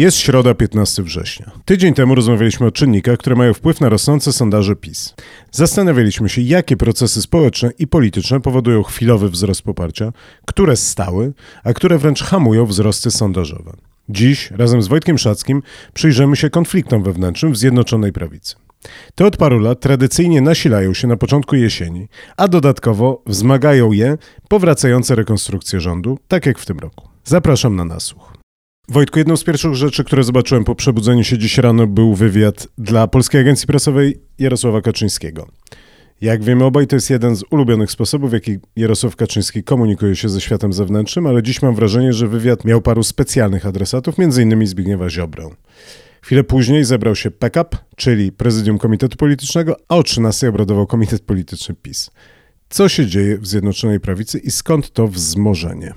Jest środa 15 września. Tydzień temu rozmawialiśmy o czynnikach, które mają wpływ na rosnące sondaże PiS. Zastanawialiśmy się, jakie procesy społeczne i polityczne powodują chwilowy wzrost poparcia, które stały, a które wręcz hamują wzrosty sondażowe. Dziś, razem z Wojtkiem Szackim, przyjrzymy się konfliktom wewnętrznym w Zjednoczonej Prawicy. Te od paru lat tradycyjnie nasilają się na początku jesieni, a dodatkowo wzmagają je powracające rekonstrukcje rządu, tak jak w tym roku. Zapraszam na nasłuch. Wojtku, jedną z pierwszych rzeczy, które zobaczyłem po przebudzeniu się dziś rano, był wywiad dla Polskiej Agencji Prasowej Jarosława Kaczyńskiego. Jak wiemy obaj, to jest jeden z ulubionych sposobów, w jaki Jarosław Kaczyński komunikuje się ze światem zewnętrznym, ale dziś mam wrażenie, że wywiad miał paru specjalnych adresatów, m.in. Zbigniewa Ziobrę. Chwilę później zebrał się PKP, czyli Prezydium Komitetu Politycznego, a o 13 obradował Komitet Polityczny PiS. Co się dzieje w Zjednoczonej Prawicy i skąd to wzmożenie?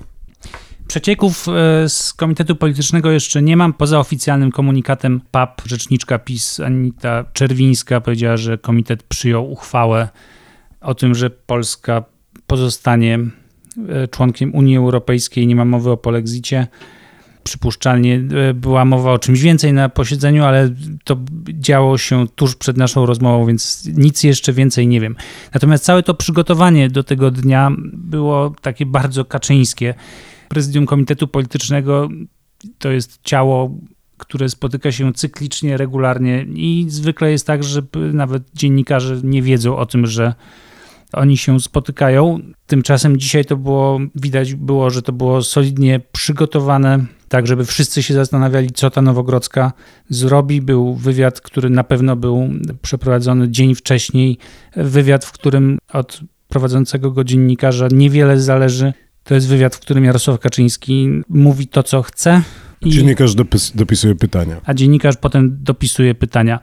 Przecieków e, z Komitetu Politycznego jeszcze nie mam. Poza oficjalnym komunikatem PAP, rzeczniczka PiS Anita Czerwińska powiedziała, że komitet przyjął uchwałę o tym, że Polska pozostanie e, członkiem Unii Europejskiej. Nie ma mowy o polexicie. Przypuszczalnie e, była mowa o czymś więcej na posiedzeniu, ale to działo się tuż przed naszą rozmową, więc nic jeszcze więcej nie wiem. Natomiast całe to przygotowanie do tego dnia było takie bardzo kaczyńskie prezydium Komitetu Politycznego to jest ciało, które spotyka się cyklicznie, regularnie i zwykle jest tak, że nawet dziennikarze nie wiedzą o tym, że oni się spotykają. Tymczasem dzisiaj to było, widać było, że to było solidnie przygotowane, tak żeby wszyscy się zastanawiali, co ta Nowogrodzka zrobi. Był wywiad, który na pewno był przeprowadzony dzień wcześniej. Wywiad, w którym od prowadzącego go dziennikarza niewiele zależy. To jest wywiad, w którym Jarosław Kaczyński mówi to, co chce. I... Dziennikarz dopis, dopisuje pytania. A dziennikarz potem dopisuje pytania.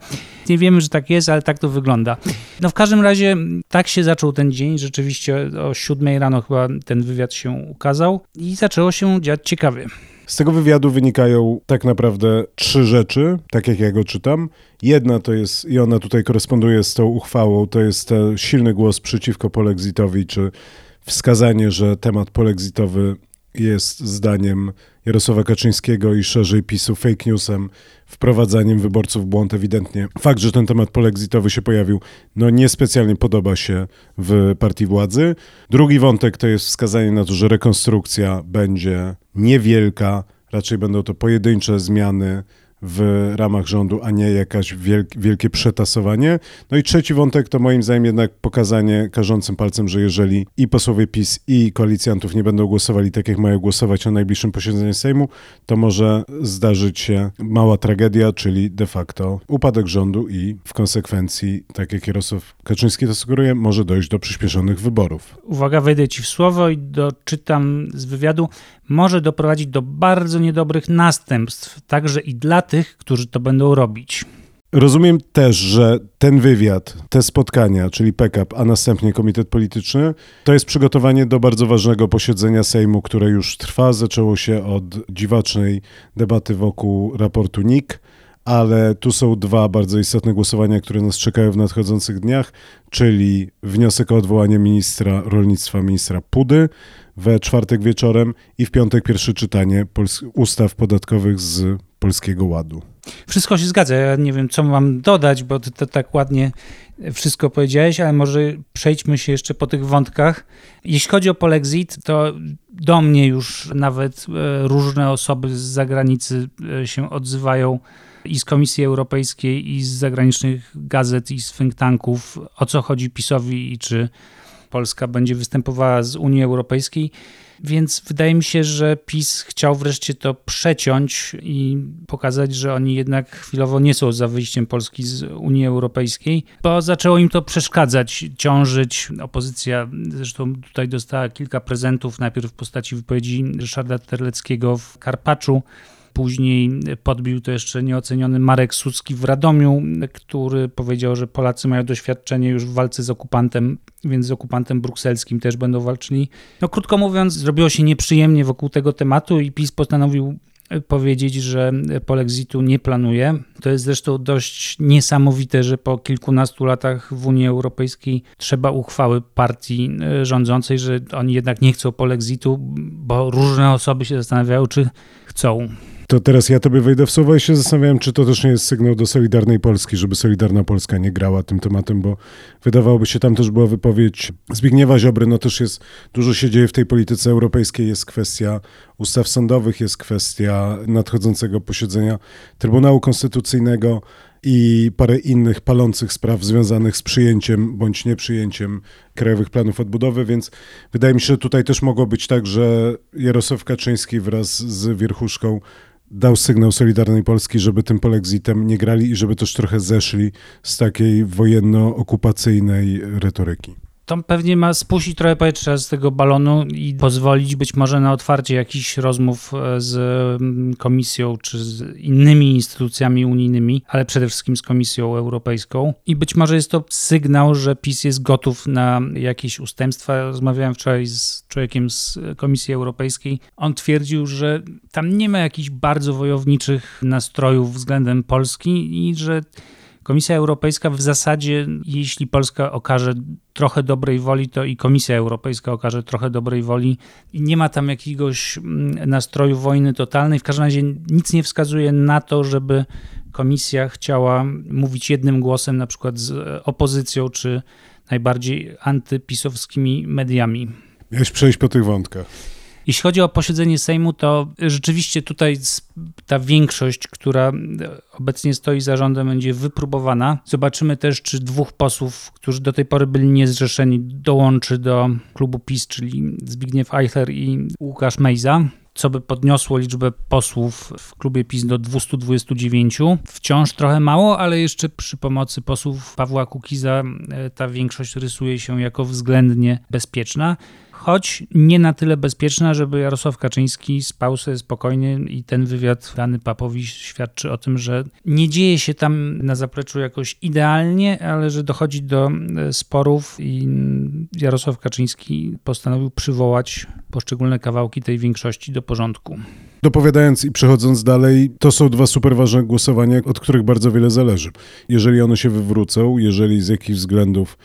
Nie wiemy, że tak jest, ale tak to wygląda. No w każdym razie tak się zaczął ten dzień. Rzeczywiście o siódmej rano chyba ten wywiad się ukazał i zaczęło się dziać ciekawie. Z tego wywiadu wynikają tak naprawdę trzy rzeczy, tak jak ja go czytam. Jedna to jest, i ona tutaj koresponduje z tą uchwałą, to jest ten silny głos przeciwko polexitowi, czy wskazanie, że temat polexitowy jest zdaniem Jarosława Kaczyńskiego i szerzej PiSu fake newsem, wprowadzaniem wyborców w błąd ewidentnie. Fakt, że ten temat polexitowy się pojawił, no niespecjalnie podoba się w partii władzy. Drugi wątek to jest wskazanie na to, że rekonstrukcja będzie niewielka, raczej będą to pojedyncze zmiany w ramach rządu, a nie jakaś wielkie przetasowanie. No i trzeci wątek to moim zdaniem jednak pokazanie karzącym palcem, że jeżeli i posłowie PiS i koalicjantów nie będą głosowali tak, jak mają głosować na najbliższym posiedzeniu Sejmu, to może zdarzyć się mała tragedia, czyli de facto upadek rządu i w konsekwencji, tak jak Jarosław Kaczyński to sugeruje, może dojść do przyspieszonych wyborów. Uwaga, wejdę ci w słowo i doczytam z wywiadu może doprowadzić do bardzo niedobrych następstw, także i dla tych, którzy to będą robić. Rozumiem też, że ten wywiad, te spotkania, czyli PKP, a następnie Komitet Polityczny, to jest przygotowanie do bardzo ważnego posiedzenia Sejmu, które już trwa. Zaczęło się od dziwacznej debaty wokół raportu NIK ale tu są dwa bardzo istotne głosowania, które nas czekają w nadchodzących dniach, czyli wniosek o odwołanie ministra rolnictwa, ministra Pudy we czwartek wieczorem i w piątek pierwsze czytanie ustaw podatkowych z Polskiego Ładu. Wszystko się zgadza. Ja nie wiem, co mam dodać, bo ty to tak ładnie wszystko powiedziałeś, ale może przejdźmy się jeszcze po tych wątkach. Jeśli chodzi o polexit, to do mnie już nawet e, różne osoby z zagranicy e, się odzywają i z Komisji Europejskiej, i z zagranicznych gazet, i z think tanków, o co chodzi PiSowi i czy Polska będzie występowała z Unii Europejskiej. Więc wydaje mi się, że PiS chciał wreszcie to przeciąć i pokazać, że oni jednak chwilowo nie są za wyjściem Polski z Unii Europejskiej, bo zaczęło im to przeszkadzać, ciążyć. Opozycja zresztą tutaj dostała kilka prezentów, najpierw w postaci wypowiedzi Ryszarda Terleckiego w Karpaczu, Później podbił to jeszcze nieoceniony Marek Sucki w Radomiu, który powiedział, że Polacy mają doświadczenie już w walce z okupantem, więc z okupantem brukselskim też będą walczyli. No krótko mówiąc, zrobiło się nieprzyjemnie wokół tego tematu i PiS postanowił powiedzieć, że polexitu nie planuje. To jest zresztą dość niesamowite, że po kilkunastu latach w Unii Europejskiej trzeba uchwały partii e, rządzącej, że oni jednak nie chcą polexitu, bo różne osoby się zastanawiają, czy chcą. To teraz ja tobie wejdę w słowo i się zastanawiałem, czy to też nie jest sygnał do Solidarnej Polski, żeby Solidarna Polska nie grała tym tematem, bo wydawałoby się, tam też była wypowiedź Zbigniewa Ziobry, no też jest, dużo się dzieje w tej polityce europejskiej, jest kwestia ustaw sądowych, jest kwestia nadchodzącego posiedzenia Trybunału Konstytucyjnego i parę innych palących spraw związanych z przyjęciem bądź nieprzyjęciem krajowych planów odbudowy, więc wydaje mi się, że tutaj też mogło być tak, że Jarosław Kaczyński wraz z wierchuszką dał sygnał Solidarnej Polski, żeby tym polexitem nie grali i żeby też trochę zeszli z takiej wojenno-okupacyjnej retoryki to pewnie ma spuścić trochę powietrza z tego balonu i pozwolić być może na otwarcie jakichś rozmów e, z mm, Komisją czy z innymi instytucjami unijnymi, ale przede wszystkim z Komisją Europejską. I być może jest to sygnał, że PiS jest gotów na jakieś ustępstwa. Rozmawiałem wczoraj z człowiekiem z Komisji Europejskiej. On twierdził, że tam nie ma jakichś bardzo wojowniczych nastrojów względem Polski i że Komisja Europejska w zasadzie, jeśli Polska okaże trochę dobrej woli, to i Komisja Europejska okaże trochę dobrej woli. Nie ma tam jakiegoś mm, nastroju wojny totalnej. W każdym razie nic nie wskazuje na to, żeby Komisja chciała mówić jednym głosem, na przykład z opozycją czy najbardziej antypisowskimi mediami. Miałeś przejść po tych wątkach. Jeśli chodzi o posiedzenie Sejmu, to rzeczywiście tutaj ta większość, która obecnie stoi za rządem, będzie wypróbowana. Zobaczymy też, czy dwóch posłów, którzy do tej pory byli niezrzeszeni, dołączy do klubu PiS, czyli Zbigniew Eichler i Łukasz Mejza co by podniosło liczbę posłów w klubie PiS do 229. Wciąż trochę mało, ale jeszcze przy pomocy posłów Pawła Kukiza e, ta większość rysuje się jako względnie bezpieczna choć nie na tyle bezpieczna, żeby Jarosław Kaczyński spał sobie spokojnie i ten wywiad dany Papowi świadczy o tym, że nie dzieje się tam na zapleczu jakoś idealnie, ale że dochodzi do e, sporów i Jarosław Kaczyński postanowił przywołać poszczególne kawałki tej większości do porządku. Dopowiadając i przechodząc dalej, to są dwa super ważne głosowania, od których bardzo wiele zależy. Jeżeli one się wywrócą, jeżeli z jakichś względów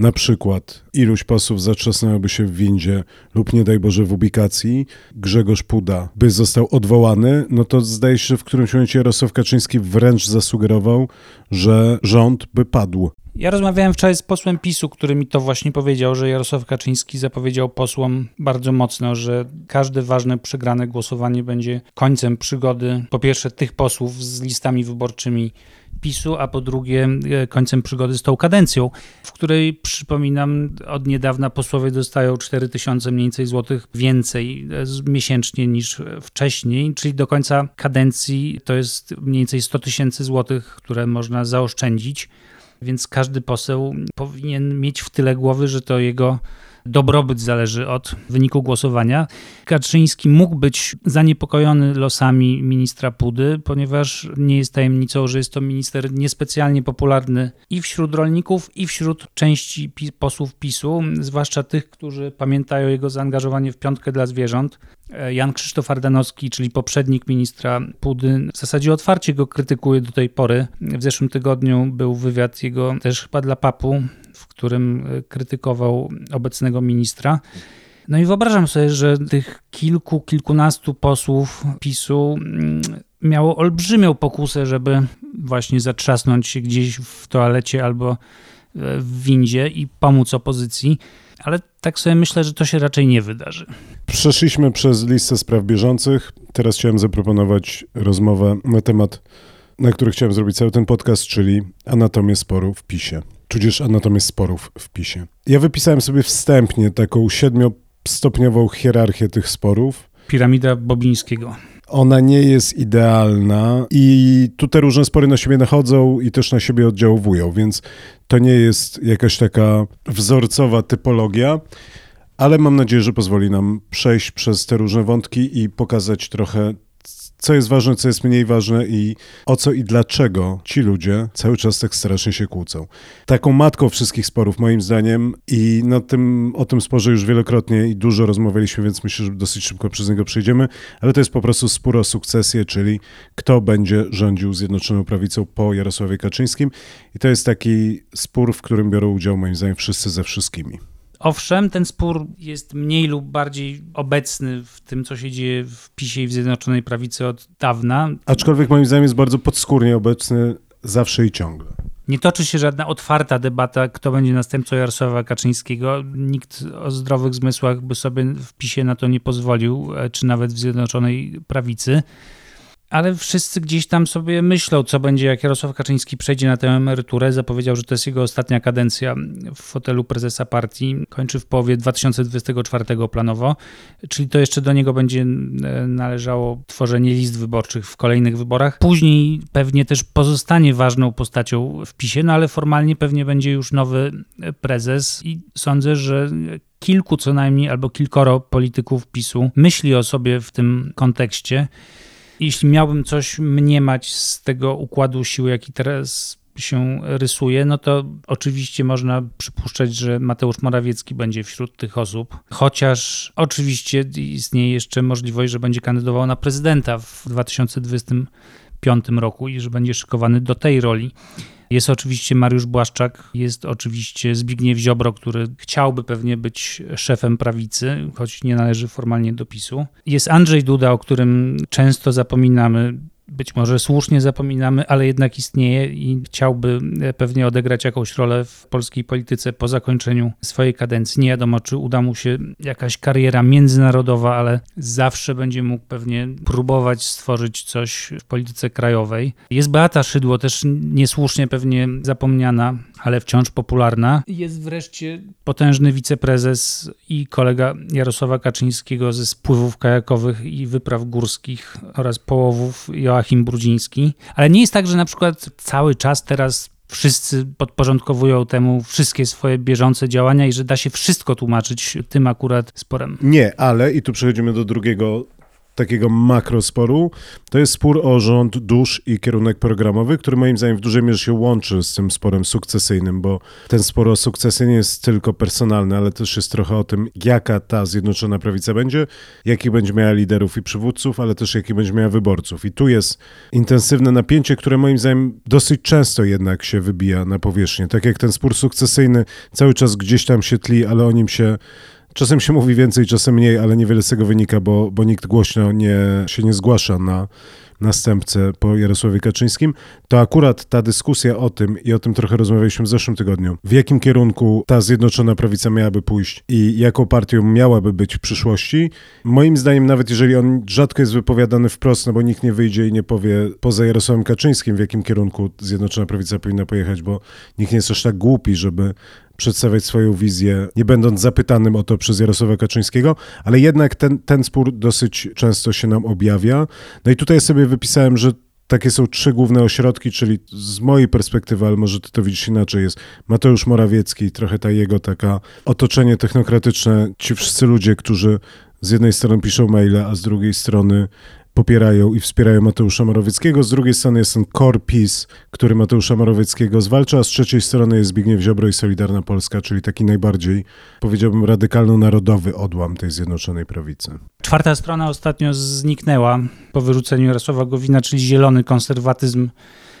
na przykład iluś posłów zatrzasnęłoby się w windzie lub nie daj Boże w ubikacji, Grzegorz Puda by został odwołany, no to zdaje się, że w którymś momencie Jarosław Kaczyński wręcz zasugerował, że rząd by padł. Ja rozmawiałem wczoraj z posłem PiSu, który mi to właśnie powiedział, że Jarosław Kaczyński zapowiedział posłom bardzo mocno, że każde ważne przegrane głosowanie będzie końcem przygody po pierwsze tych posłów z listami wyborczymi PiSu, a po drugie e, końcem przygody z tą kadencją, w której przypominam od niedawna posłowie dostają 4 tysiące mniej więcej złotych więcej e, miesięcznie niż wcześniej, czyli do końca kadencji to jest mniej więcej 100 tysięcy złotych, które można zaoszczędzić, więc każdy poseł powinien mieć w tyle głowy, że to jego dobrobyt zależy od wyniku głosowania. Kaczyński mógł być zaniepokojony losami ministra Pudy, ponieważ nie jest tajemnicą, że jest to minister niespecjalnie popularny i wśród rolników, i wśród części posłów PiSu, zwłaszcza tych, którzy pamiętają jego zaangażowanie w piątkę dla zwierząt. E, Jan Krzysztof Ardanowski, czyli poprzednik ministra Pudy, w zasadzie otwarcie go krytykuje do tej pory. W zeszłym tygodniu był wywiad jego też chyba dla papu, którym e, krytykował obecnego ministra. No i wyobrażam sobie, że tych kilku, kilkunastu posłów PiSu mm, miało olbrzymią pokusę, żeby właśnie zatrzasnąć się gdzieś w toalecie albo e, w windzie i pomóc opozycji, ale tak sobie myślę, że to się raczej nie wydarzy. Przeszliśmy przez listę spraw bieżących. Teraz chciałem zaproponować rozmowę na temat, na który chciałem zrobić cały ten podcast, czyli anatomię sporu w PiSie tudzież anatomię sporów w PiSie. Ja wypisałem sobie wstępnie taką siedmiostopniową hierarchię tych sporów. Piramida Bobińskiego. Ona nie jest idealna i tu te różne spory na siebie nachodzą i też na siebie oddziałują, więc to nie jest jakaś taka wzorcowa typologia, ale mam nadzieję, że pozwoli nam przejść przez te różne wątki i pokazać trochę co jest ważne, co jest mniej ważne i o co i dlaczego ci ludzie cały czas tak strasznie się kłócą. Taką matką wszystkich sporów, moim zdaniem, i na tym, o tym sporze już wielokrotnie i dużo rozmawialiśmy, więc myślę, że dosyć szybko przez niego przejdziemy, ale to jest po prostu spór o sukcesję, czyli kto będzie rządził Zjednoczoną Prawicą po Jarosławie Kaczyńskim. I to jest taki spór, w którym biorą udział, moim zdaniem, wszyscy ze wszystkimi. Owszem, ten spór jest mniej lub bardziej obecny w tym, co się dzieje w PiSie i w Zjednoczonej Prawicy od dawna. Aczkolwiek moim zdaniem jest bardzo podskórnie obecny zawsze i ciągle. Nie toczy się żadna otwarta debata, kto będzie następcą Jarosława Kaczyńskiego. Nikt o zdrowych zmysłach by sobie w PiSie na to nie pozwolił, e, czy nawet w Zjednoczonej Prawicy ale wszyscy gdzieś tam sobie myślą, co będzie, jak Jarosław Kaczyński przejdzie na tę emeryturę. Zapowiedział, że to jest jego ostatnia kadencja w fotelu prezesa partii. Kończy w połowie 2024 planowo, czyli to jeszcze do niego będzie e, należało tworzenie list wyborczych w kolejnych wyborach. Później pewnie też pozostanie ważną postacią w PiSie, no ale formalnie pewnie będzie już nowy prezes i sądzę, że kilku co najmniej albo kilkoro polityków PiSu myśli o sobie w tym kontekście. Jeśli miałbym coś mniemać z tego układu sił, jaki teraz się rysuje, no to oczywiście można przypuszczać, że Mateusz Morawiecki będzie wśród tych osób, chociaż oczywiście istnieje jeszcze możliwość, że będzie kandydował na prezydenta w 2025 roku i że będzie szykowany do tej roli. Jest oczywiście Mariusz Błaszczak, jest oczywiście Zbigniew Ziobro, który chciałby pewnie być szefem prawicy, choć nie należy formalnie do PiSu. Jest Andrzej Duda, o którym często zapominamy być może słusznie zapominamy, ale jednak istnieje i chciałby e, pewnie odegrać jakąś rolę w polskiej polityce po zakończeniu swojej kadencji. Nie wiadomo, czy uda mu się jakaś kariera międzynarodowa, ale zawsze będzie mógł pewnie próbować stworzyć coś w polityce krajowej. Jest Beata Szydło, też niesłusznie pewnie zapomniana, ale wciąż popularna. Jest wreszcie potężny wiceprezes i kolega Jarosława Kaczyńskiego ze spływów kajakowych i wypraw górskich oraz połowów Joachim Brudziński. Ale nie jest tak, że na przykład cały czas teraz wszyscy podporządkowują temu wszystkie swoje bieżące działania i że da się wszystko tłumaczyć tym akurat sporem. Nie, ale i tu przechodzimy do drugiego takiego makrosporu, to jest spór o rząd dusz i kierunek programowy, który moim zdaniem w dużej mierze się łączy z tym sporem sukcesyjnym, bo ten spór o sukcesy nie jest tylko personalny, ale też jest trochę o tym, jaka ta Zjednoczona Prawica będzie, jakich będzie miała liderów i przywódców, ale też jakich będzie miała wyborców. I tu jest intensywne napięcie, które moim zdaniem dosyć często jednak się wybija na powierzchnię. Tak jak ten spór sukcesyjny cały czas gdzieś tam się tli, ale o nim się Czasem się mówi więcej, czasem mniej, ale niewiele z tego wynika, bo, bo nikt głośno nie, się nie zgłasza na następcę po Jarosławie Kaczyńskim, to akurat ta dyskusja o tym, i o tym trochę rozmawialiśmy w zeszłym tygodniu, w jakim kierunku ta Zjednoczona Prawica miałaby pójść i jaką partią miałaby być w przyszłości, moim zdaniem, nawet jeżeli on rzadko jest wypowiadany wprost, no bo nikt nie wyjdzie i nie powie poza Jarosławem Kaczyńskim, w jakim kierunku Zjednoczona Prawica powinna pojechać, bo nikt nie jest aż tak głupi, żeby przedstawiać swoją wizję, nie będąc zapytanym o to przez Jarosława Kaczyńskiego, ale jednak ten, ten spór dosyć często się nam objawia. No i tutaj sobie wypisałem, że takie są trzy główne ośrodki, czyli z mojej perspektywy, ale może ty to widzisz inaczej, jest Mateusz Morawiecki, trochę ta jego taka otoczenie technokratyczne, ci wszyscy ludzie, którzy z jednej strony piszą maile, a z drugiej strony popierają i wspierają Mateusza Morawieckiego. Z drugiej strony jest ten core PiS, który Mateusza Morawieckiego zwalcza, a z trzeciej strony jest Zbigniew Ziobro i Solidarna Polska, czyli taki najbardziej, powiedziałbym, radykalno-narodowy odłam tej Zjednoczonej Prawicy. Czwarta strona ostatnio zniknęła po wyrzuceniu Jarosława Gowina, czyli zielony konserwatyzm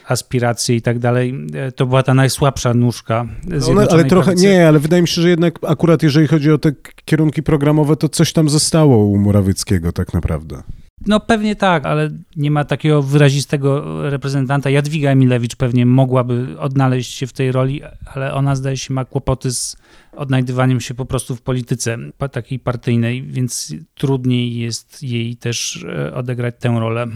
aspiracje i tak dalej, e, to była ta najsłabsza nóżka no, Ale trochę prawicy. nie, ale wydaje mi się, że jednak akurat jeżeli chodzi o te kierunki programowe, to coś tam zostało u Morawieckiego tak naprawdę. No pewnie tak, ale nie ma takiego wyrazistego reprezentanta. Jadwiga Emilewicz pewnie mogłaby odnaleźć się w tej roli, ale ona zdaje się ma kłopoty z odnajdywaniem się po prostu w polityce takiej partyjnej, więc trudniej jest jej też e, odegrać tę rolę.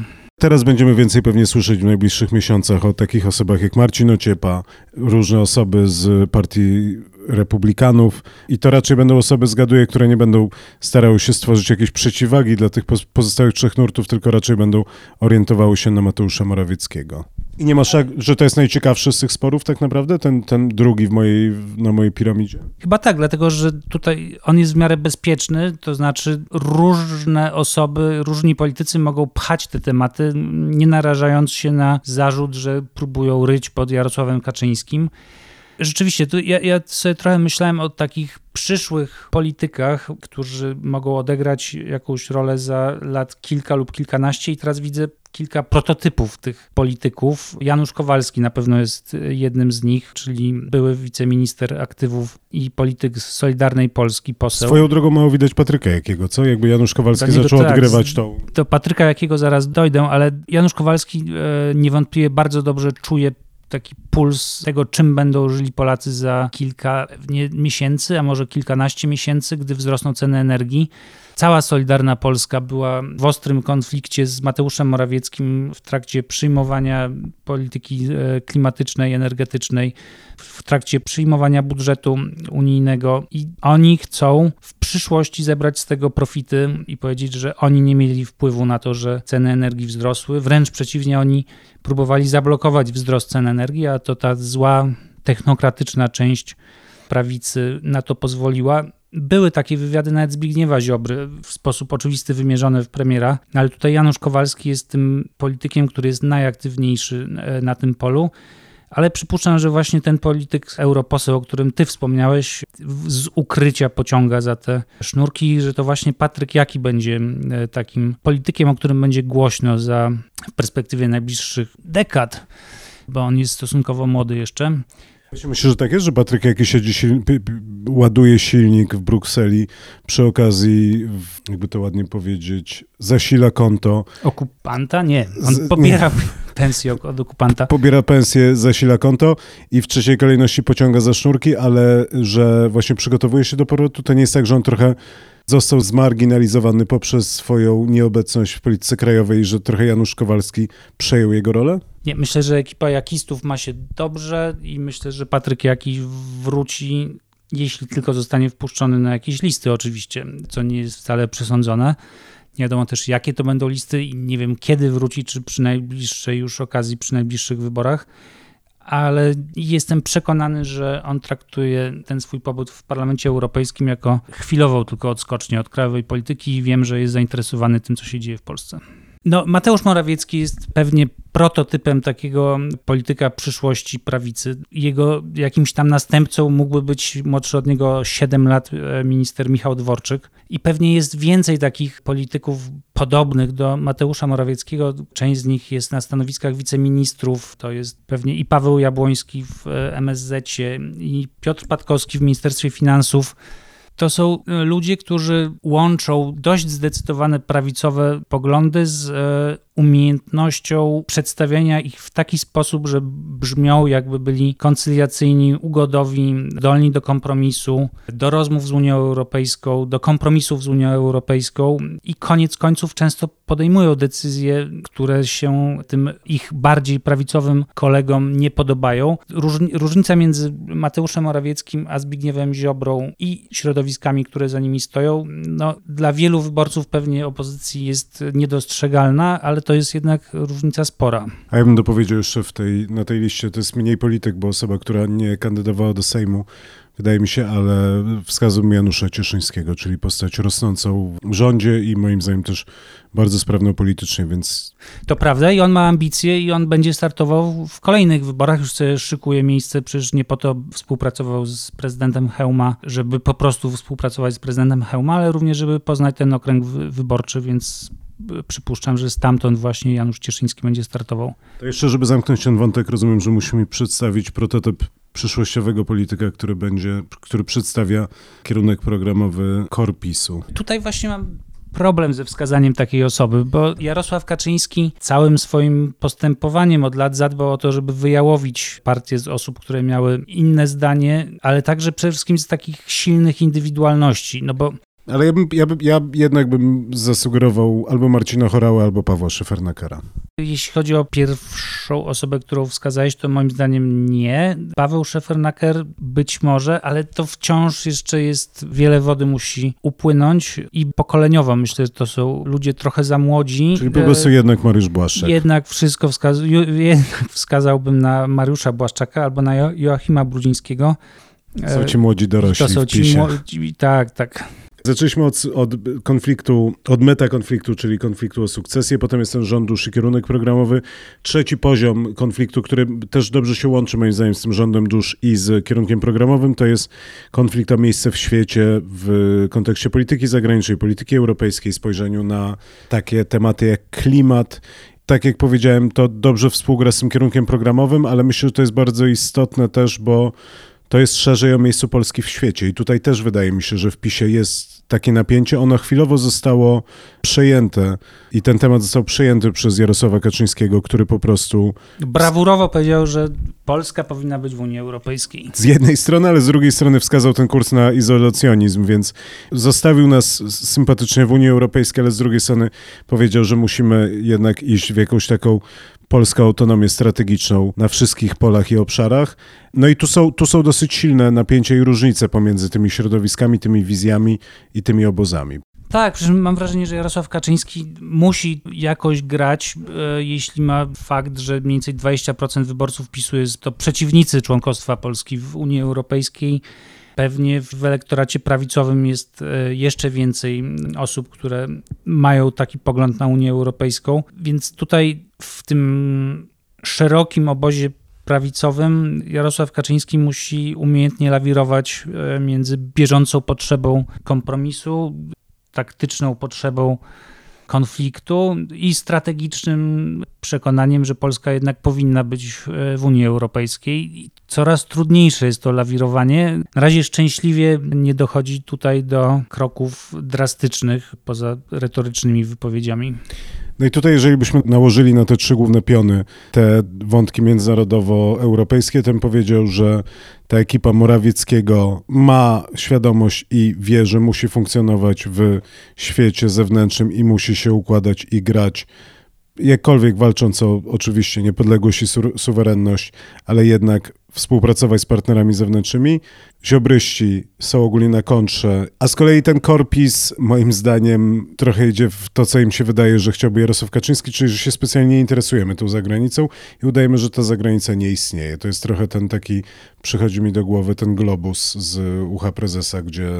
Teraz będziemy więcej pewnie słyszeć w najbliższych miesiącach o takich osobach jak Marcin Ociepa, różne osoby z partii republikanów i to raczej będą osoby, zgaduję, które nie będą starały się stworzyć jakieś przeciwwagi dla tych pozostałych trzech nurtów, tylko raczej będą orientowały się na Mateusza Morawieckiego. I nie masz, że to jest najciekawszy z tych sporów tak naprawdę, ten, ten drugi w mojej, na mojej piramidzie? Chyba tak, dlatego że tutaj on jest w miarę bezpieczny, to znaczy różne osoby, różni politycy mogą pchać te tematy, nie narażając się na zarzut, że próbują ryć pod Jarosławem Kaczyńskim. Rzeczywiście, tu ja, ja sobie trochę myślałem o takich przyszłych politykach, którzy mogą odegrać jakąś rolę za lat kilka lub kilkanaście i teraz widzę kilka prototypów tych polityków. Janusz Kowalski na pewno jest jednym z nich, czyli były wiceminister aktywów i polityk z Solidarnej Polski, poseł. Swoją drogą mało widać Patryka Jakiego, co? Jakby Janusz Kowalski zaczął tak, odgrywać tą... Do Patryka Jakiego zaraz dojdę, ale Janusz Kowalski e, niewątpliwie bardzo dobrze czuje taki puls tego, czym będą żyli Polacy za kilka nie, miesięcy, a może kilkanaście miesięcy, gdy wzrosną ceny energii. Cała Solidarna Polska była w ostrym konflikcie z Mateuszem Morawieckim w trakcie przyjmowania polityki e, klimatycznej, energetycznej, w trakcie przyjmowania budżetu unijnego i oni chcą w przyszłości zebrać z tego profity i powiedzieć, że oni nie mieli wpływu na to, że ceny energii wzrosły. Wręcz przeciwnie, oni próbowali zablokować wzrost cen energii, a to ta zła technokratyczna część prawicy na to pozwoliła. Były takie wywiady nawet Zbigniewa Ziobry, w sposób oczywisty wymierzone w premiera, ale tutaj Janusz Kowalski jest tym politykiem, który jest najaktywniejszy e, na tym polu. Ale przypuszczam, że właśnie ten polityk, europoseł, o którym ty wspomniałeś, z ukrycia pociąga za te sznurki, że to właśnie Patryk Jaki będzie e, takim politykiem, o którym będzie głośno za w perspektywie najbliższych dekad, bo on jest stosunkowo młody jeszcze. Myślę, że tak jest, że Patryk jakiś siedzi, ładuje silnik w Brukseli, przy okazji, jakby to ładnie powiedzieć, zasila konto. Okupanta? Nie, on pobiera nie. pensję od okupanta. Pobiera pensję, zasila konto i w trzeciej kolejności pociąga za sznurki, ale że właśnie przygotowuje się do powrotu, to nie jest tak, że on trochę został zmarginalizowany poprzez swoją nieobecność w polityce krajowej, że trochę Janusz Kowalski przejął jego rolę? Nie, myślę, że ekipa Jakistów ma się dobrze i myślę, że Patryk Jaki wróci, jeśli tylko zostanie wpuszczony na jakieś listy oczywiście, co nie jest wcale przesądzone. Nie wiadomo też, jakie to będą listy i nie wiem, kiedy wróci, czy przy najbliższej już okazji, przy najbliższych wyborach ale jestem przekonany, że on traktuje ten swój pobyt w Parlamencie Europejskim jako chwilową tylko odskocznię od krajowej polityki i wiem, że jest zainteresowany tym, co się dzieje w Polsce. No, Mateusz Morawiecki jest pewnie prototypem takiego polityka przyszłości prawicy. Jego jakimś tam następcą mógłby być młodszy od niego 7 lat e, minister Michał Dworczyk. I pewnie jest więcej takich polityków podobnych do Mateusza Morawieckiego. Część z nich jest na stanowiskach wiceministrów. To jest pewnie i Paweł Jabłoński w e, MSZ, i Piotr Patkowski w Ministerstwie Finansów. To są e, ludzie, którzy łączą dość zdecydowane prawicowe poglądy z umiejętnością przedstawienia ich w taki sposób, że brzmią jakby byli koncyliacyjni, ugodowi, dolni do kompromisu, do rozmów z Unią Europejską, do kompromisów z Unią Europejską i koniec końców często podejmują decyzje, które się tym ich bardziej prawicowym kolegom nie podobają. Różnica między Mateuszem Morawieckim a Zbigniewem Ziobrą i środowiskami, które za nimi stoją, no, dla wielu wyborców pewnie opozycji jest niedostrzegalna, ale to jest jednak różnica spora. A ja bym dopowiedział jeszcze w tej, na tej liście, to jest mniej polityk, bo osoba, która nie kandydowała do Sejmu, wydaje mi się, ale wskazał mi Janusza Cieszyńskiego, czyli postać rosnącą w rządzie i moim zdaniem też bardzo sprawną politycznie, więc... To prawda i on ma ambicje i on będzie startował w kolejnych wyborach, już sobie szykuje miejsce, przecież nie po to współpracował z prezydentem Hełma, żeby po prostu współpracować z prezydentem Hełma, ale również, żeby poznać ten okręg wyborczy, więc przypuszczam, że stamtąd właśnie Janusz Cieszyński będzie startował. To jeszcze, żeby zamknąć ten wątek, rozumiem, że musimy przedstawić prototyp przyszłościowego polityka, który będzie, który przedstawia kierunek programowy Korpisu. Tutaj właśnie mam problem ze wskazaniem takiej osoby, bo Jarosław Kaczyński całym swoim postępowaniem od lat zadbał o to, żeby wyjałowić partię z osób, które miały inne zdanie, ale także przede wszystkim z takich silnych indywidualności, no bo Ale ja, bym, ja, bym, ja jednak bym zasugerował albo Marcina Chorała, albo Pawła Szefernakera. Jeśli chodzi o pierwszą osobę, którą wskazałeś, to moim zdaniem nie. Paweł Szefernaker być może, ale to wciąż jeszcze jest, wiele wody musi upłynąć i pokoleniowo myślę, że to są ludzie trochę za młodzi. Czyli po prostu jednak Mariusz Błaszczak. Jednak wszystko wskaz jednak wskazałbym na Mariusza Błaszczaka albo na jo Joachima Brudzińskiego. Są ci młodzi dorośli To są ci młodzi, tak, tak. Zaczęliśmy od, od, konfliktu, od metakonfliktu, czyli konfliktu o sukcesję, potem jest ten rząd dusz i kierunek programowy. Trzeci poziom konfliktu, który też dobrze się łączy moim zdaniem z tym rządem dusz i z kierunkiem programowym, to jest konflikt o miejsce w świecie w kontekście polityki zagranicznej, polityki europejskiej, spojrzeniu na takie tematy jak klimat tak jak powiedziałem, to dobrze współgra z tym kierunkiem programowym, ale myślę, że to jest bardzo istotne też, bo to jest szerzej o miejscu Polski w świecie. I tutaj też wydaje mi się, że w PiSie jest takie napięcie. Ono chwilowo zostało przejęte i ten temat został przejęty przez Jarosława Kaczyńskiego, który po prostu. Brawurowo powiedział, że Polska powinna być w Unii Europejskiej. Z jednej strony, ale z drugiej strony wskazał ten kurs na izolacjonizm, więc zostawił nas sympatycznie w Unii Europejskiej, ale z drugiej strony powiedział, że musimy jednak iść w jakąś taką polską autonomię strategiczną na wszystkich polach i obszarach. No i tu są, tu są dosyć silne napięcia i różnice pomiędzy tymi środowiskami, tymi wizjami i tymi obozami. Tak, przecież mam wrażenie, że Jarosław Kaczyński musi jakoś grać, e, jeśli ma fakt, że mniej więcej 20% wyborców PiSu jest to przeciwnicy członkostwa Polski w Unii Europejskiej. Pewnie w elektoracie prawicowym jest e, jeszcze więcej osób, które mają taki pogląd na Unię Europejską, więc tutaj w tym szerokim obozie prawicowym Jarosław Kaczyński musi umiejętnie lawirować e, między bieżącą potrzebą kompromisu, taktyczną potrzebą konfliktu i strategicznym przekonaniem, że Polska jednak powinna być w Unii Europejskiej. Coraz trudniejsze jest to lawirowanie. Na razie szczęśliwie nie dochodzi tutaj do kroków drastycznych poza retorycznymi wypowiedziami. No i tutaj, jeżeli byśmy nałożyli na te trzy główne piony te wątki międzynarodowo-europejskie, bym powiedział, że ta ekipa Morawieckiego ma świadomość i wie, że musi funkcjonować w świecie zewnętrznym i musi się układać i grać jakkolwiek walcząc o oczywiście niepodległość i su suwerenność, ale jednak współpracować z partnerami zewnętrznymi. Ziobryści są ogólnie na kontrze, a z kolei ten korpis moim zdaniem trochę idzie w to, co im się wydaje, że chciałby Jarosław Kaczyński, czyli że się specjalnie nie interesujemy tą zagranicą i udajemy, że ta zagranica nie istnieje. To jest trochę ten taki, przychodzi mi do głowy ten globus z ucha prezesa, gdzie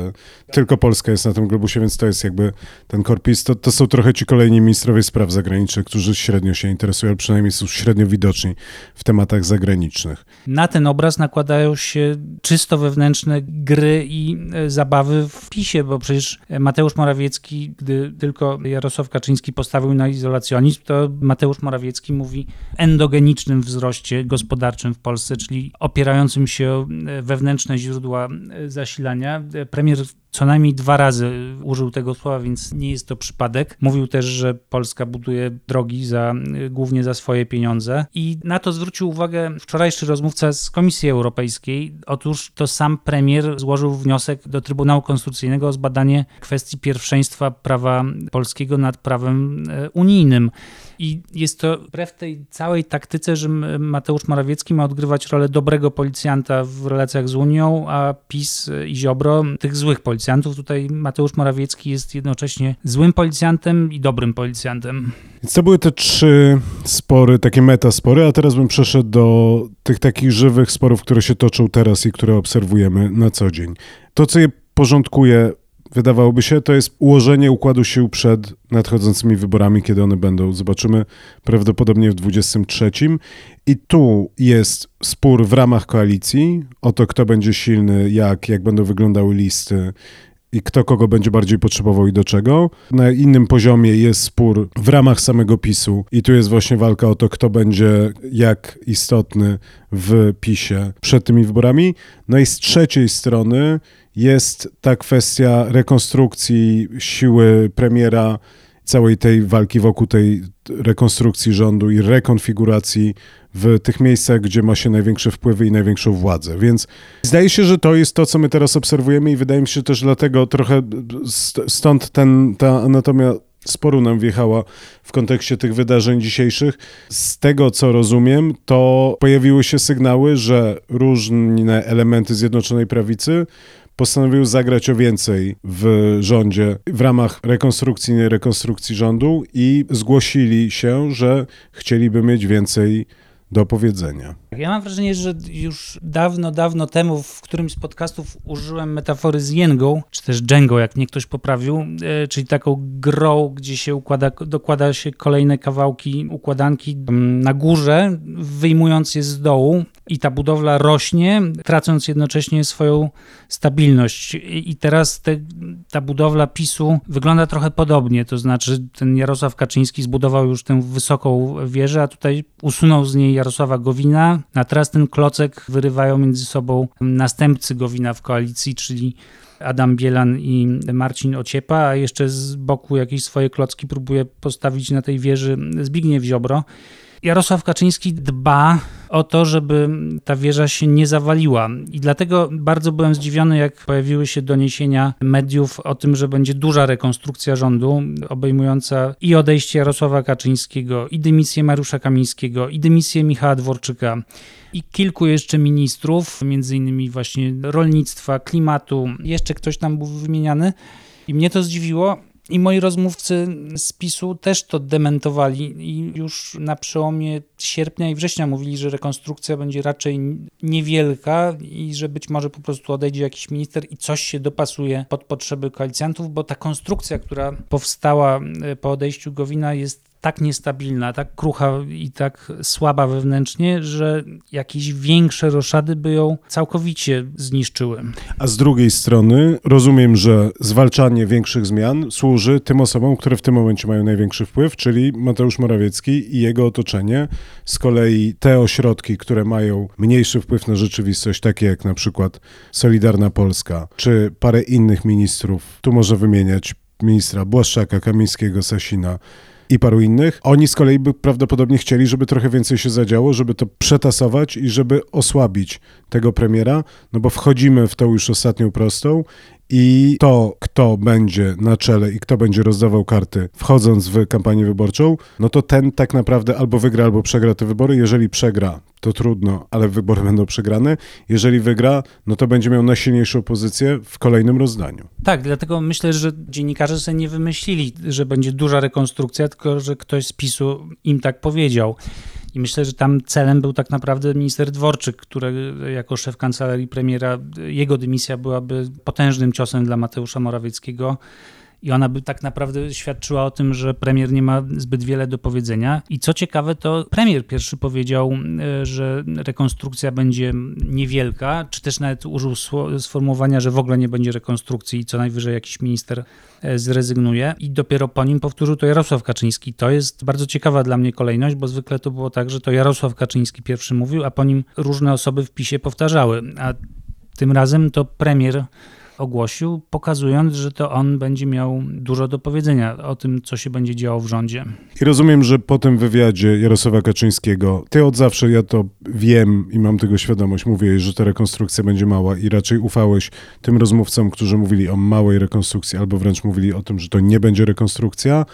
tylko Polska jest na tym globusie, więc to jest jakby ten korpis. To, to są trochę ci kolejni ministrowie spraw zagranicznych, którzy średnio się interesują, ale przynajmniej są średnio widoczni w tematach zagranicznych. Na ten obraz nakładają się czysto wewnętrzne gry i e, zabawy w PiSie, bo przecież Mateusz Morawiecki, gdy tylko Jarosław Kaczyński postawił na izolacjonizm, to Mateusz Morawiecki mówi endogenicznym wzroście gospodarczym w Polsce, czyli opierającym się o e, wewnętrzne źródła e, zasilania. Premier co najmniej dwa razy użył tego słowa, więc nie jest to przypadek. Mówił też, że Polska buduje drogi za, głównie za swoje pieniądze i na to zwrócił uwagę wczorajszy rozmówca z Komisji Europejskiej. Otóż to sam premier złożył wniosek do Trybunału Konstytucyjnego o zbadanie kwestii pierwszeństwa prawa polskiego nad prawem e, unijnym. I jest to wbrew tej całej taktyce, że Mateusz Morawiecki ma odgrywać rolę dobrego policjanta w relacjach z Unią, a PiS i Ziobro tych złych policjantów. Tutaj Mateusz Morawiecki jest jednocześnie złym policjantem i dobrym policjantem. Więc to były te trzy spory, takie metaspory, a teraz bym przeszedł do tych takich żywych sporów, które się toczą teraz i które obserwujemy na co dzień. To, co je porządkuje wydawałoby się, to jest ułożenie układu sił przed nadchodzącymi wyborami, kiedy one będą. Zobaczymy prawdopodobnie w 23. I tu jest spór w ramach koalicji o to, kto będzie silny, jak, jak będą wyglądały listy i kto kogo będzie bardziej potrzebował i do czego. Na innym poziomie jest spór w ramach samego PiSu i tu jest właśnie walka o to, kto będzie jak istotny w PiSie przed tymi wyborami. No i z trzeciej strony jest ta kwestia rekonstrukcji siły premiera całej tej walki wokół tej rekonstrukcji rządu i rekonfiguracji w tych miejscach, gdzie ma się największe wpływy i największą władzę. Więc zdaje się, że to jest to, co my teraz obserwujemy i wydaje mi się też dlatego trochę stąd ten, ta anatomia sporu nam wjechała w kontekście tych wydarzeń dzisiejszych. Z tego, co rozumiem, to pojawiły się sygnały, że różne elementy Zjednoczonej Prawicy postanowiły zagrać o więcej w rządzie w ramach rekonstrukcji, nie rekonstrukcji rządu i zgłosili się, że chcieliby mieć więcej do powiedzenia. Ja mam wrażenie, że już dawno, dawno temu w którymś z podcastów użyłem metafory z jęgą, czy też dżęgą, jak mnie ktoś poprawił, e, czyli taką grą, gdzie się układa, dokłada się kolejne kawałki układanki na górze, wyjmując je z dołu i ta budowla rośnie, tracąc jednocześnie swoją stabilność. I teraz te, ta budowla PiSu wygląda trochę podobnie, to znaczy ten Jarosław Kaczyński zbudował już tę wysoką wieżę, a tutaj usunął z niej Jarosława Gowina, a teraz ten klocek wyrywają między sobą następcy Gowina w koalicji, czyli Adam Bielan i Marcin Ociepa, a jeszcze z boku jakieś swoje klocki próbuje postawić na tej wieży Zbigniew Ziobro. Jarosław Kaczyński dba o to, żeby ta wieża się nie zawaliła. I dlatego bardzo byłem zdziwiony, jak pojawiły się doniesienia mediów o tym, że będzie duża rekonstrukcja rządu, obejmująca i odejście Jarosława Kaczyńskiego, i dymisję Mariusza Kamińskiego, i dymisję Michała Dworczyka i kilku jeszcze ministrów, między innymi właśnie rolnictwa, klimatu, jeszcze ktoś tam był wymieniany. I mnie to zdziwiło, i moi rozmówcy z PiSu też to dementowali i już na przełomie sierpnia i września mówili, że rekonstrukcja będzie raczej niewielka i że być może po prostu odejdzie jakiś minister i coś się dopasuje pod potrzeby koalicjantów, bo ta konstrukcja, która powstała e, po odejściu Gowina jest tak niestabilna, tak krucha i tak słaba wewnętrznie, że jakieś większe roszady by ją całkowicie zniszczyły. A z drugiej strony rozumiem, że zwalczanie większych zmian służy tym osobom, które w tym momencie mają największy wpływ, czyli Mateusz Morawiecki i jego otoczenie. Z kolei te ośrodki, które mają mniejszy wpływ na rzeczywistość, takie jak na przykład Solidarna Polska, czy parę innych ministrów, tu może wymieniać ministra Błaszczaka, Kamińskiego, Sasina, i paru innych. Oni z kolei by prawdopodobnie chcieli, żeby trochę więcej się zadziało, żeby to przetasować i żeby osłabić tego premiera, no bo wchodzimy w tą już ostatnią prostą i to, kto będzie na czele i kto będzie rozdawał karty wchodząc w kampanię wyborczą, no to ten tak naprawdę albo wygra, albo przegra te wybory. Jeżeli przegra, to trudno, ale wybory będą przegrane. Jeżeli wygra, no to będzie miał najsilniejszą pozycję w kolejnym rozdaniu. Tak, dlatego myślę, że dziennikarze sobie nie wymyślili, że będzie duża rekonstrukcja, tylko że ktoś z PiSu im tak powiedział. I myślę, że tam celem był tak naprawdę minister Dworczyk, który jako szef kancelarii premiera, jego dymisja byłaby potężnym ciosem dla Mateusza Morawieckiego. I ona by tak naprawdę świadczyła o tym, że premier nie ma zbyt wiele do powiedzenia. I co ciekawe, to premier pierwszy powiedział, e, że rekonstrukcja będzie niewielka, czy też nawet użył sformułowania, że w ogóle nie będzie rekonstrukcji i co najwyżej jakiś minister e, zrezygnuje. I dopiero po nim powtórzył to Jarosław Kaczyński. To jest bardzo ciekawa dla mnie kolejność, bo zwykle to było tak, że to Jarosław Kaczyński pierwszy mówił, a po nim różne osoby w PiSie powtarzały. A tym razem to premier ogłosił, pokazując, że to on będzie miał dużo do powiedzenia o tym, co się będzie działo w rządzie. I rozumiem, że po tym wywiadzie Jarosława Kaczyńskiego, ty od zawsze, ja to wiem i mam tego świadomość, mówię, że ta rekonstrukcja będzie mała i raczej ufałeś tym rozmówcom, którzy mówili o małej rekonstrukcji albo wręcz mówili o tym, że to nie będzie rekonstrukcja.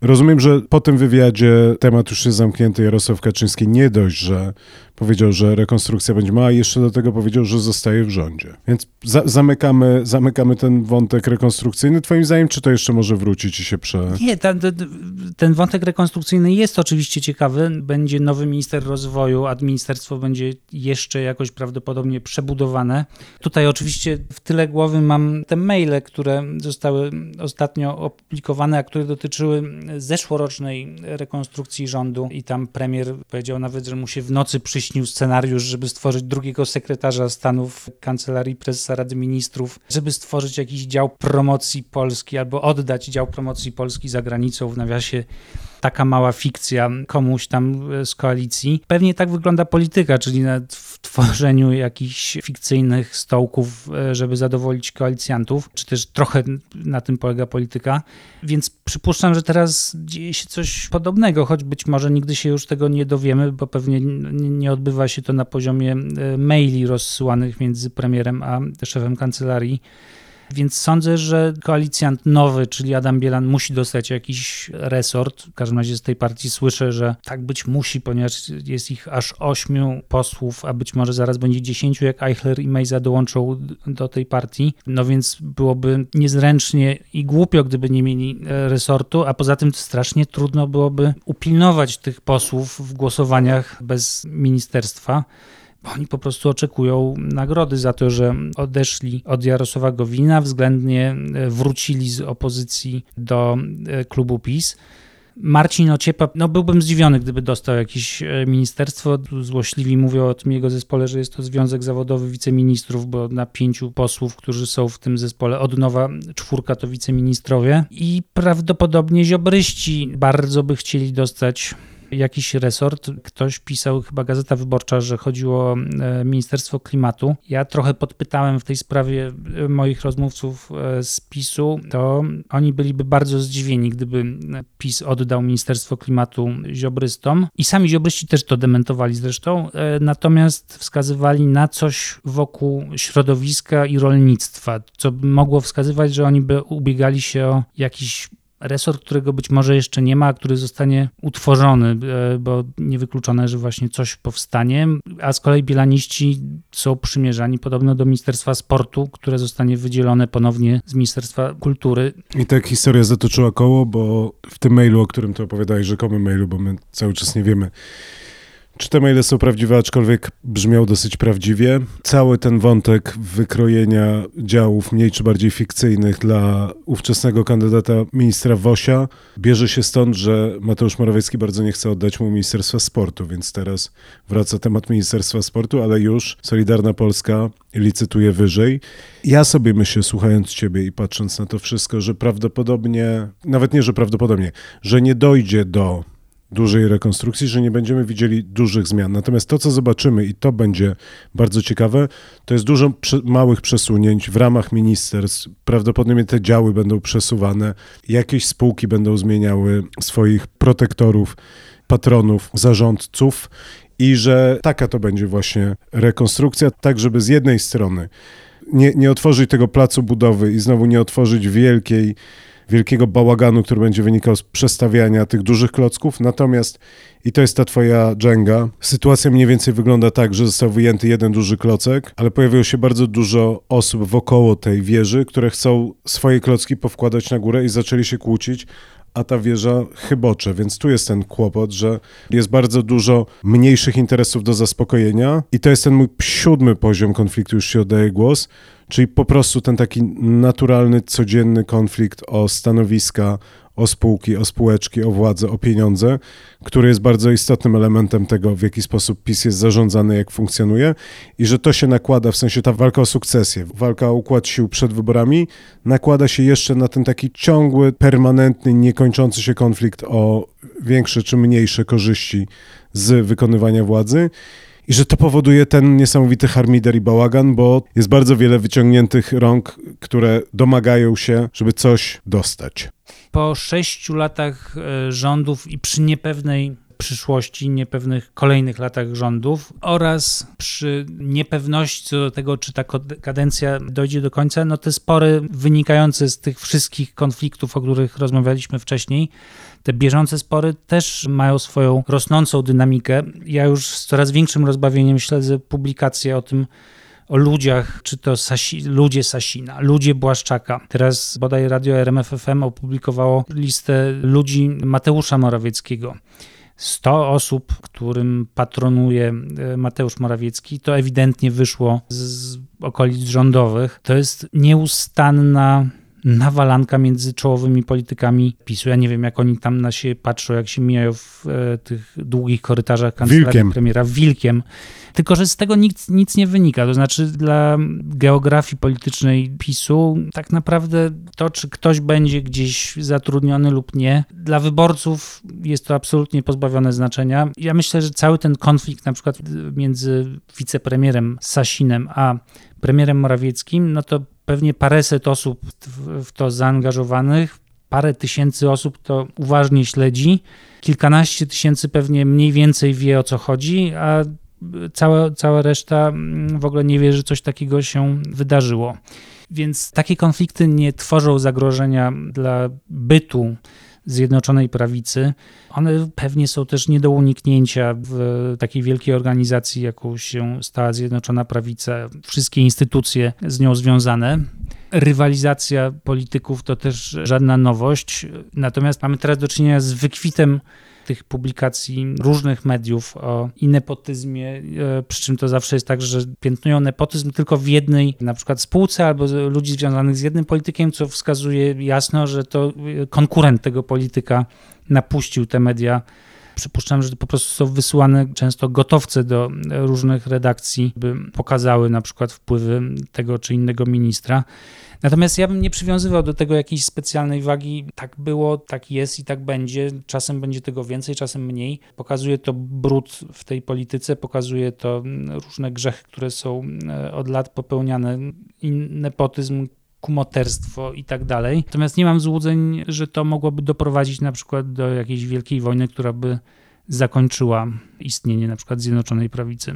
Rozumiem, że po tym wywiadzie temat już jest zamknięty. Jarosław Kaczyński nie dość, że powiedział, że rekonstrukcja będzie mała, i jeszcze do tego powiedział, że zostaje w rządzie. Więc za zamykamy, zamykamy ten wątek rekonstrukcyjny. Twoim zdaniem, czy to jeszcze może wrócić i się prze... Nie, ten, ten wątek rekonstrukcyjny jest oczywiście ciekawy. Będzie nowy minister rozwoju, a ministerstwo będzie jeszcze jakoś prawdopodobnie przebudowane. Tutaj oczywiście w tyle głowy mam te maile, które zostały ostatnio opublikowane, a które dotyczyły zeszłorocznej rekonstrukcji rządu i tam premier powiedział nawet, że mu się w nocy przyśnił scenariusz, żeby stworzyć drugiego sekretarza stanu w kancelarii prezesa Rady Ministrów, żeby stworzyć jakiś dział promocji Polski albo oddać dział promocji Polski za granicą w nawiasie taka mała fikcja komuś tam z koalicji. Pewnie tak wygląda polityka, czyli w tworzeniu jakichś fikcyjnych stołków, e, żeby zadowolić koalicjantów, czy też trochę na tym polega polityka. Więc przypuszczam, że teraz dzieje się coś podobnego, choć być może nigdy się już tego nie dowiemy, bo pewnie nie odbywa się to na poziomie e, maili rozsyłanych między premierem a szefem kancelarii. Więc sądzę, że koalicjant nowy, czyli Adam Bielan, musi dostać jakiś resort. W każdym razie z tej partii słyszę, że tak być musi, ponieważ jest ich aż ośmiu posłów, a być może zaraz będzie dziesięciu, jak Eichler i Mejza dołączą do tej partii. No więc byłoby niezręcznie i głupio, gdyby nie mieli e, resortu, a poza tym strasznie trudno byłoby upilnować tych posłów w głosowaniach bez ministerstwa. Oni po prostu oczekują nagrody za to, że odeszli od Jarosława Gowina, względnie e, wrócili z opozycji do e, klubu PiS. Marcin Ociepa, no byłbym zdziwiony, gdyby dostał jakieś e, ministerstwo. Złośliwi mówią o tym jego zespole, że jest to związek zawodowy wiceministrów, bo na pięciu posłów, którzy są w tym zespole, od nowa czwórka to wiceministrowie. I prawdopodobnie ziobryści bardzo by chcieli dostać jakiś resort. Ktoś pisał, chyba Gazeta Wyborcza, że chodziło o e, Ministerstwo Klimatu. Ja trochę podpytałem w tej sprawie e, moich rozmówców e, z PiSu, to oni byliby bardzo zdziwieni, gdyby PiS oddał Ministerstwo Klimatu ziobrystom. I sami ziobryści też to dementowali zresztą, natomiast wskazywali na coś wokół środowiska i rolnictwa, co mogło wskazywać, że oni by ubiegali się o jakiś resort, którego być może jeszcze nie ma, który zostanie utworzony, e, bo niewykluczone, że właśnie coś powstanie, a z kolei bielaniści są przymierzani podobno do Ministerstwa Sportu, które zostanie wydzielone ponownie z Ministerstwa Kultury. I tak historia zatoczyła koło, bo w tym mailu, o którym ty opowiadałeś, rzekomym mailu, bo my cały czas nie wiemy, czy te maile są prawdziwe, aczkolwiek brzmiał dosyć prawdziwie. Cały ten wątek wykrojenia działów mniej czy bardziej fikcyjnych dla ówczesnego kandydata ministra Wosia bierze się stąd, że Mateusz Morawiecki bardzo nie chce oddać mu Ministerstwa Sportu, więc teraz wraca temat Ministerstwa Sportu, ale już Solidarna Polska licytuje wyżej. Ja sobie myślę, słuchając ciebie i patrząc na to wszystko, że prawdopodobnie, nawet nie, że prawdopodobnie, że nie dojdzie do dużej rekonstrukcji, że nie będziemy widzieli dużych zmian. Natomiast to, co zobaczymy, i to będzie bardzo ciekawe, to jest dużo małych przesunięć w ramach ministerstw. Prawdopodobnie te działy będą przesuwane, jakieś spółki będą zmieniały swoich protektorów, patronów, zarządców i że taka to będzie właśnie rekonstrukcja, tak żeby z jednej strony nie, nie otworzyć tego placu budowy i znowu nie otworzyć wielkiej wielkiego bałaganu, który będzie wynikał z przestawiania tych dużych klocków. Natomiast, i to jest ta twoja dżęga, sytuacja mniej więcej wygląda tak, że został wyjęty jeden duży klocek, ale pojawiło się bardzo dużo osób wokoło tej wieży, które chcą swoje klocki powkładać na górę i zaczęli się kłócić, a ta wieża chybocze, więc tu jest ten kłopot, że jest bardzo dużo mniejszych interesów do zaspokojenia i to jest ten mój siódmy poziom konfliktu, już się oddaje głos, czyli po prostu ten taki naturalny, codzienny konflikt o stanowiska, o spółki, o spółeczki, o władzę, o pieniądze, który jest bardzo istotnym elementem tego, w jaki sposób PiS jest zarządzany, jak funkcjonuje i że to się nakłada, w sensie ta walka o sukcesję, walka o układ sił przed wyborami, nakłada się jeszcze na ten taki ciągły, permanentny, niekończący się konflikt o większe czy mniejsze korzyści z wykonywania władzy i że to powoduje ten niesamowity harmider i bałagan, bo jest bardzo wiele wyciągniętych rąk, które domagają się, żeby coś dostać. Po sześciu latach e, rządów i przy niepewnej przyszłości, niepewnych kolejnych latach rządów oraz przy niepewności co do tego, czy ta kadencja dojdzie do końca, no te spory wynikające z tych wszystkich konfliktów, o których rozmawialiśmy wcześniej, te bieżące spory też mają swoją rosnącą dynamikę. Ja już z coraz większym rozbawieniem śledzę publikacje o tym, o ludziach, czy to Sasi, ludzie Sasina, ludzie Błaszczaka. Teraz bodaj Radio RMFFM opublikowało listę ludzi Mateusza Morawieckiego. 100 osób, którym patronuje e, Mateusz Morawiecki, to ewidentnie wyszło z okolic rządowych. To jest nieustanna nawalanka między czołowymi politykami PiSu. Ja nie wiem, jak oni tam na siebie patrzą, jak się mijają w e, tych długich korytarzach kancelarii wilkiem. premiera. Wilkiem. Tylko, że z tego nic, nic nie wynika. To znaczy, dla geografii politycznej PiSu, tak naprawdę to, czy ktoś będzie gdzieś zatrudniony lub nie, dla wyborców jest to absolutnie pozbawione znaczenia. Ja myślę, że cały ten konflikt, na przykład między wicepremierem Sasinem a premierem Morawieckim, no to pewnie paręset osób w to zaangażowanych, parę tysięcy osób to uważnie śledzi, kilkanaście tysięcy pewnie mniej więcej wie o co chodzi, a cała, cała reszta mm, w ogóle nie wie, że coś takiego się wydarzyło. Więc takie konflikty nie tworzą zagrożenia dla bytu Zjednoczonej Prawicy. One pewnie są też nie do uniknięcia w takiej wielkiej organizacji, jaką się stała Zjednoczona Prawica, wszystkie instytucje z nią związane. Rywalizacja polityków to też żadna nowość, natomiast mamy teraz do czynienia z wykwitem tych publikacji różnych mediów o nepotyzmie, e, przy czym to zawsze jest tak, że piętnują nepotyzm tylko w jednej na przykład spółce albo ludzi związanych z jednym politykiem, co wskazuje jasno, że to e, konkurent tego polityka napuścił te media Przypuszczam, że po prostu są wysyłane często gotowce do różnych redakcji, by pokazały na przykład wpływy tego czy innego ministra. Natomiast ja bym nie przywiązywał do tego jakiejś specjalnej wagi. Tak było, tak jest i tak będzie. Czasem będzie tego więcej, czasem mniej. Pokazuje to brud w tej polityce, pokazuje to różne grzechy, które są e, od lat popełniane, nepotyzm, kumoterstwo i tak dalej. Natomiast nie mam złudzeń, że to mogłoby doprowadzić na przykład do jakiejś wielkiej wojny, która by zakończyła istnienie na przykład Zjednoczonej Prawicy.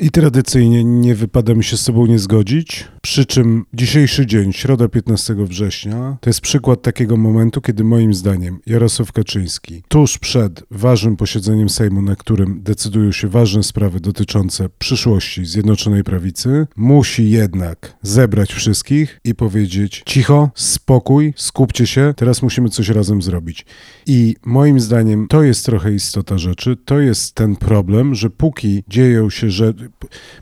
I tradycyjnie nie wypada mi się z Tobą nie zgodzić. Przy czym dzisiejszy dzień, środa 15 września, to jest przykład takiego momentu, kiedy moim zdaniem Jarosław Kaczyński tuż przed ważnym posiedzeniem Sejmu, na którym decydują się ważne sprawy dotyczące przyszłości Zjednoczonej Prawicy, musi jednak zebrać wszystkich i powiedzieć: cicho, spokój, skupcie się, teraz musimy coś razem zrobić. I moim zdaniem to jest trochę istota rzeczy, to jest ten problem, że póki dzieją się, że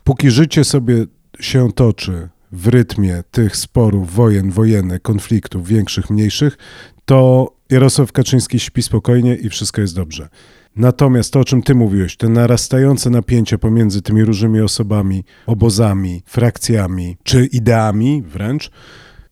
póki życie sobie się toczy w rytmie tych sporów, wojen, wojennych, konfliktów większych, mniejszych, to Jarosław Kaczyński śpi spokojnie i wszystko jest dobrze. Natomiast to, o czym ty mówiłeś, te narastające napięcia pomiędzy tymi różnymi osobami, obozami, frakcjami czy ideami wręcz,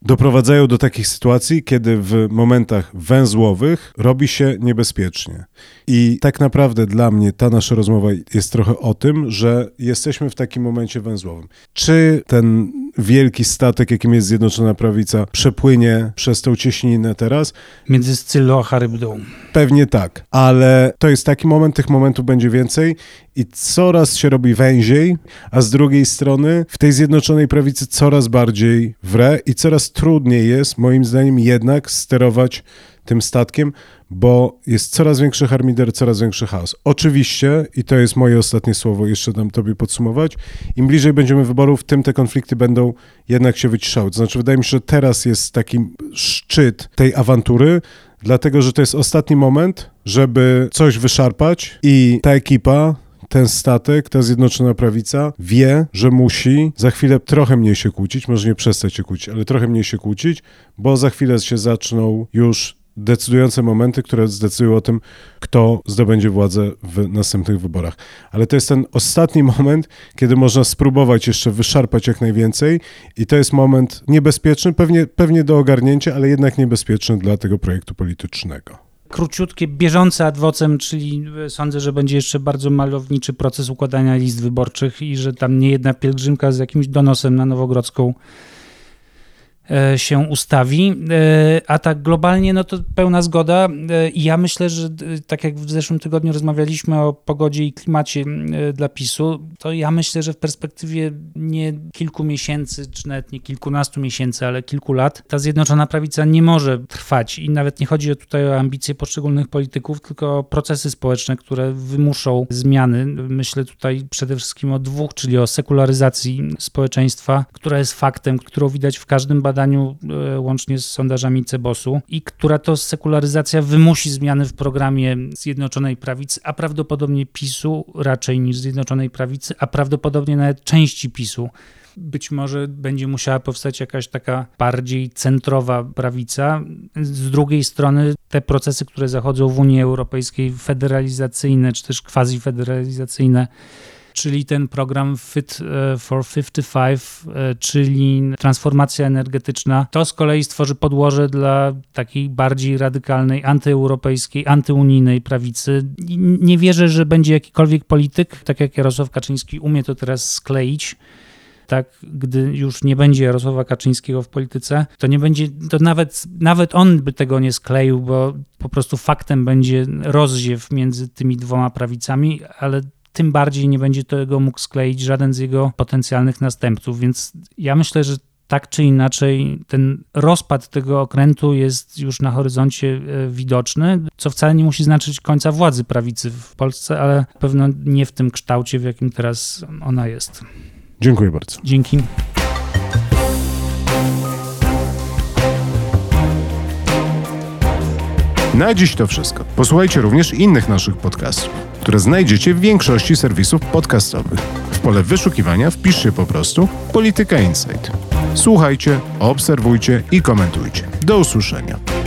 doprowadzają do takich sytuacji, kiedy w momentach węzłowych robi się niebezpiecznie. I tak naprawdę dla mnie ta nasza rozmowa jest trochę o tym, że jesteśmy w takim momencie węzłowym. Czy ten wielki statek, jakim jest Zjednoczona Prawica, przepłynie przez tą cieśninę teraz? Między Scyllo a Charybdą. Pewnie tak, ale to jest taki moment, tych momentów będzie więcej i coraz się robi węziej, a z drugiej strony w tej Zjednoczonej Prawicy coraz bardziej wre i coraz trudniej jest, moim zdaniem, jednak sterować tym statkiem, bo jest coraz większy harmider, coraz większy chaos. Oczywiście, i to jest moje ostatnie słowo, jeszcze dam tobie podsumować, im bliżej będziemy wyborów, tym te konflikty będą jednak się wyciszały. To znaczy, wydaje mi się, że teraz jest taki szczyt tej awantury, dlatego, że to jest ostatni moment, żeby coś wyszarpać i ta ekipa ten statek, ta Zjednoczona Prawica wie, że musi za chwilę trochę mniej się kłócić, może nie przestać się kłócić, ale trochę mniej się kłócić, bo za chwilę się zaczną już decydujące momenty, które zdecydują o tym, kto zdobędzie władzę w następnych wyborach. Ale to jest ten ostatni moment, kiedy można spróbować jeszcze wyszarpać jak najwięcej i to jest moment niebezpieczny, pewnie, pewnie do ogarnięcia, ale jednak niebezpieczny dla tego projektu politycznego króciutkie, bieżące adwocem, czyli sądzę, że będzie jeszcze bardzo malowniczy proces układania list wyborczych i że tam nie jedna pielgrzymka z jakimś donosem na Nowogrodzką E, się ustawi. E, a tak globalnie, no to pełna zgoda. E, I ja myślę, że tak jak w zeszłym tygodniu rozmawialiśmy o pogodzie i klimacie dla PiSu, to ja myślę, że w perspektywie nie kilku miesięcy, czy nawet nie kilkunastu miesięcy, ale kilku lat, ta Zjednoczona Prawica nie może trwać. I nawet nie chodzi tutaj o ambicje poszczególnych polityków, tylko o procesy społeczne, które wymuszą zmiany. Myślę tutaj przede wszystkim o dwóch, czyli o sekularyzacji społeczeństwa, która jest faktem, którą widać w każdym badaniu badaniu e, łącznie z sondażami Cebosu i która to sekularyzacja wymusi zmiany w programie Zjednoczonej Prawicy, a prawdopodobnie PiSu raczej niż Zjednoczonej Prawicy, a prawdopodobnie nawet części PiSu być może będzie musiała powstać jakaś taka bardziej centrowa prawica. Z drugiej strony te procesy, które zachodzą w Unii Europejskiej, federalizacyjne czy też quasi-federalizacyjne, czyli ten program Fit e, for 55, e, czyli transformacja energetyczna. To z kolei stworzy podłoże dla takiej bardziej radykalnej, antyeuropejskiej, antyunijnej prawicy. Nie wierzę, że będzie jakikolwiek polityk, tak jak Jarosław Kaczyński umie to teraz skleić, tak, gdy już nie będzie Jarosława Kaczyńskiego w polityce, to nie będzie, to nawet, nawet on by tego nie skleił, bo po prostu faktem będzie rozziew między tymi dwoma prawicami, ale tym bardziej nie będzie tego mógł skleić żaden z jego potencjalnych następców. Więc ja myślę, że tak czy inaczej ten rozpad tego okrętu jest już na horyzoncie e, widoczny, co wcale nie musi znaczyć końca władzy prawicy w Polsce, ale pewno nie w tym kształcie, w jakim teraz ona jest. Dziękuję bardzo. Dzięki. Na dziś to wszystko. Posłuchajcie również innych naszych podcastów, które znajdziecie w większości serwisów podcastowych. W pole wyszukiwania wpiszcie po prostu Polityka Insight. Słuchajcie, obserwujcie i komentujcie. Do usłyszenia.